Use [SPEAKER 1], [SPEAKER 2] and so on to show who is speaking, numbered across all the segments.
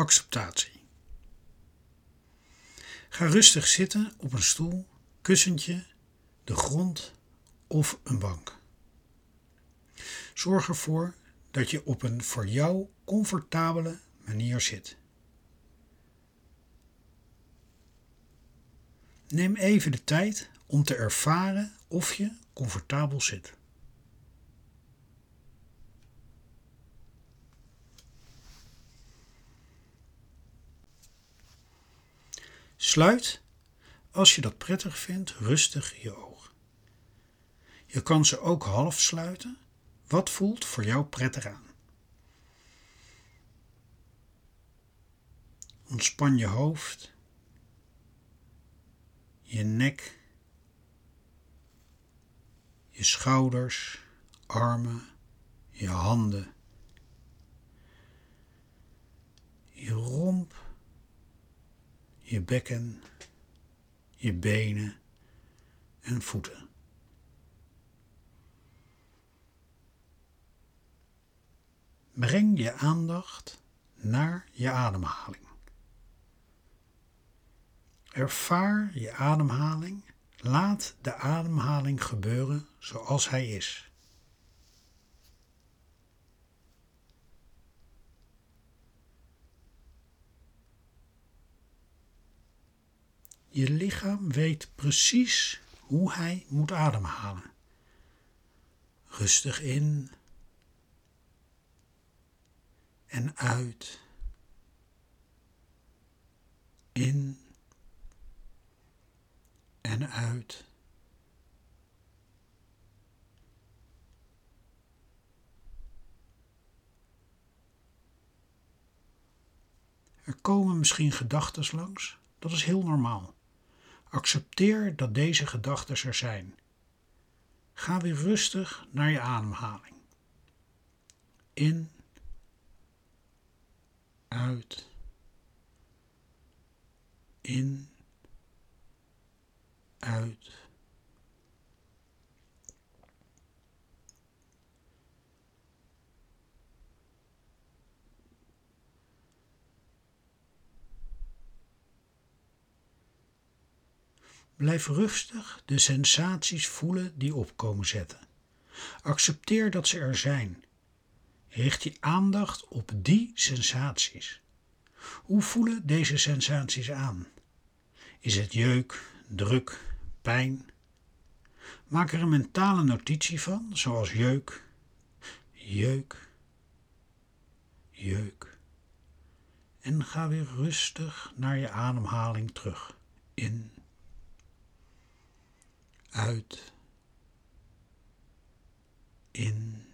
[SPEAKER 1] Acceptatie. Ga rustig zitten op een stoel, kussentje, de grond of een bank. Zorg ervoor dat je op een voor jou comfortabele manier zit. Neem even de tijd om te ervaren of je comfortabel zit. Sluit, als je dat prettig vindt, rustig je ogen. Je kan ze ook half sluiten. Wat voelt voor jou prettig aan? Ontspan je hoofd, je nek, je schouders, armen, je handen, je bekken, je benen en voeten. Breng je aandacht naar je ademhaling. Ervaar je ademhaling. Laat de ademhaling gebeuren zoals hij is. Je lichaam weet precies hoe hij moet ademhalen. Rustig in en uit. In en uit. Er komen misschien gedachten langs, dat is heel normaal. Accepteer dat deze gedachten er zijn. Ga weer rustig naar je ademhaling. In, uit, in, uit. Blijf rustig de sensaties voelen die opkomen zetten. Accepteer dat ze er zijn. Richt je aandacht op die sensaties. Hoe voelen deze sensaties aan? Is het jeuk, druk, pijn? Maak er een mentale notitie van, zoals jeuk, jeuk, jeuk. En ga weer rustig naar je ademhaling terug. In uit, in,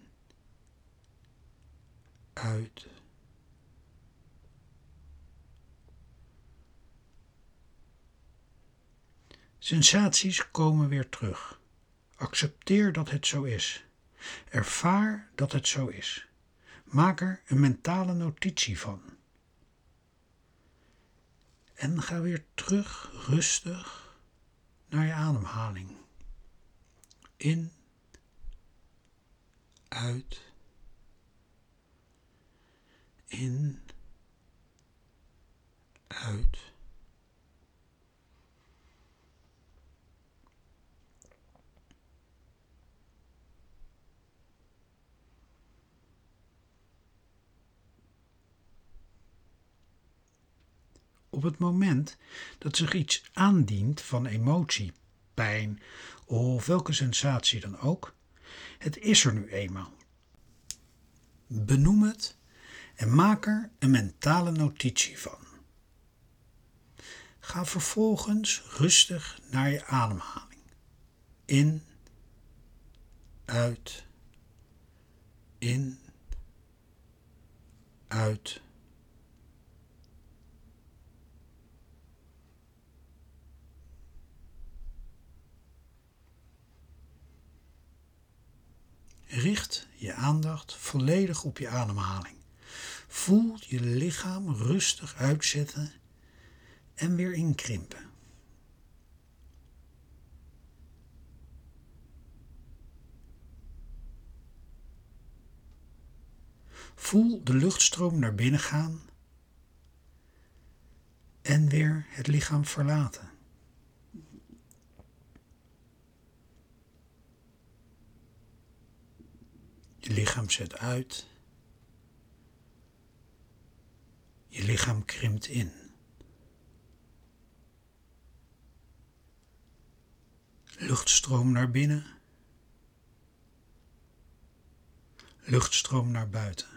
[SPEAKER 1] uit. Sensaties komen weer terug. Accepteer dat het zo is. Ervaar dat het zo is. Maak er een mentale notitie van. En ga weer terug rustig naar je ademhaling in, uit, in, uit. Op het moment dat zich iets aandient van emotie, pijn of welke sensatie dan ook. Het is er nu eenmaal. Benoem het en maak er een mentale notitie van. Ga vervolgens rustig naar je ademhaling. In, uit, in, uit. Je aandacht volledig op je ademhaling. Voel je lichaam rustig uitzetten en weer inkrimpen. Voel de luchtstroom naar binnen gaan en weer het lichaam verlaten. Je lichaam zet uit. Je lichaam krimpt in. Luchtstroom naar binnen. Luchtstroom naar buiten.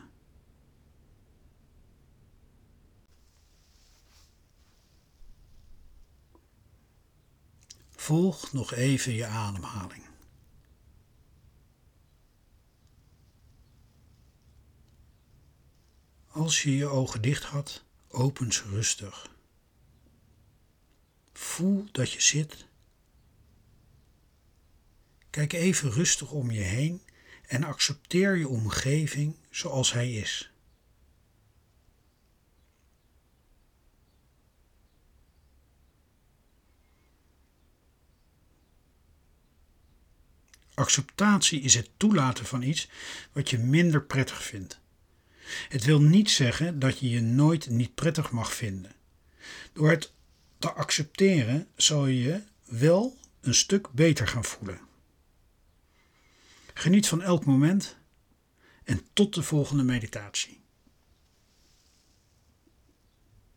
[SPEAKER 1] Volg nog even je ademhaling. Als je je ogen dicht had, open ze rustig. Voel dat je zit. Kijk even rustig om je heen en accepteer je omgeving zoals hij is. Acceptatie is het toelaten van iets wat je minder prettig vindt. Het wil niet zeggen dat je je nooit niet prettig mag vinden. Door het te accepteren zal je je wel een stuk beter gaan voelen. Geniet van elk moment en tot de volgende meditatie.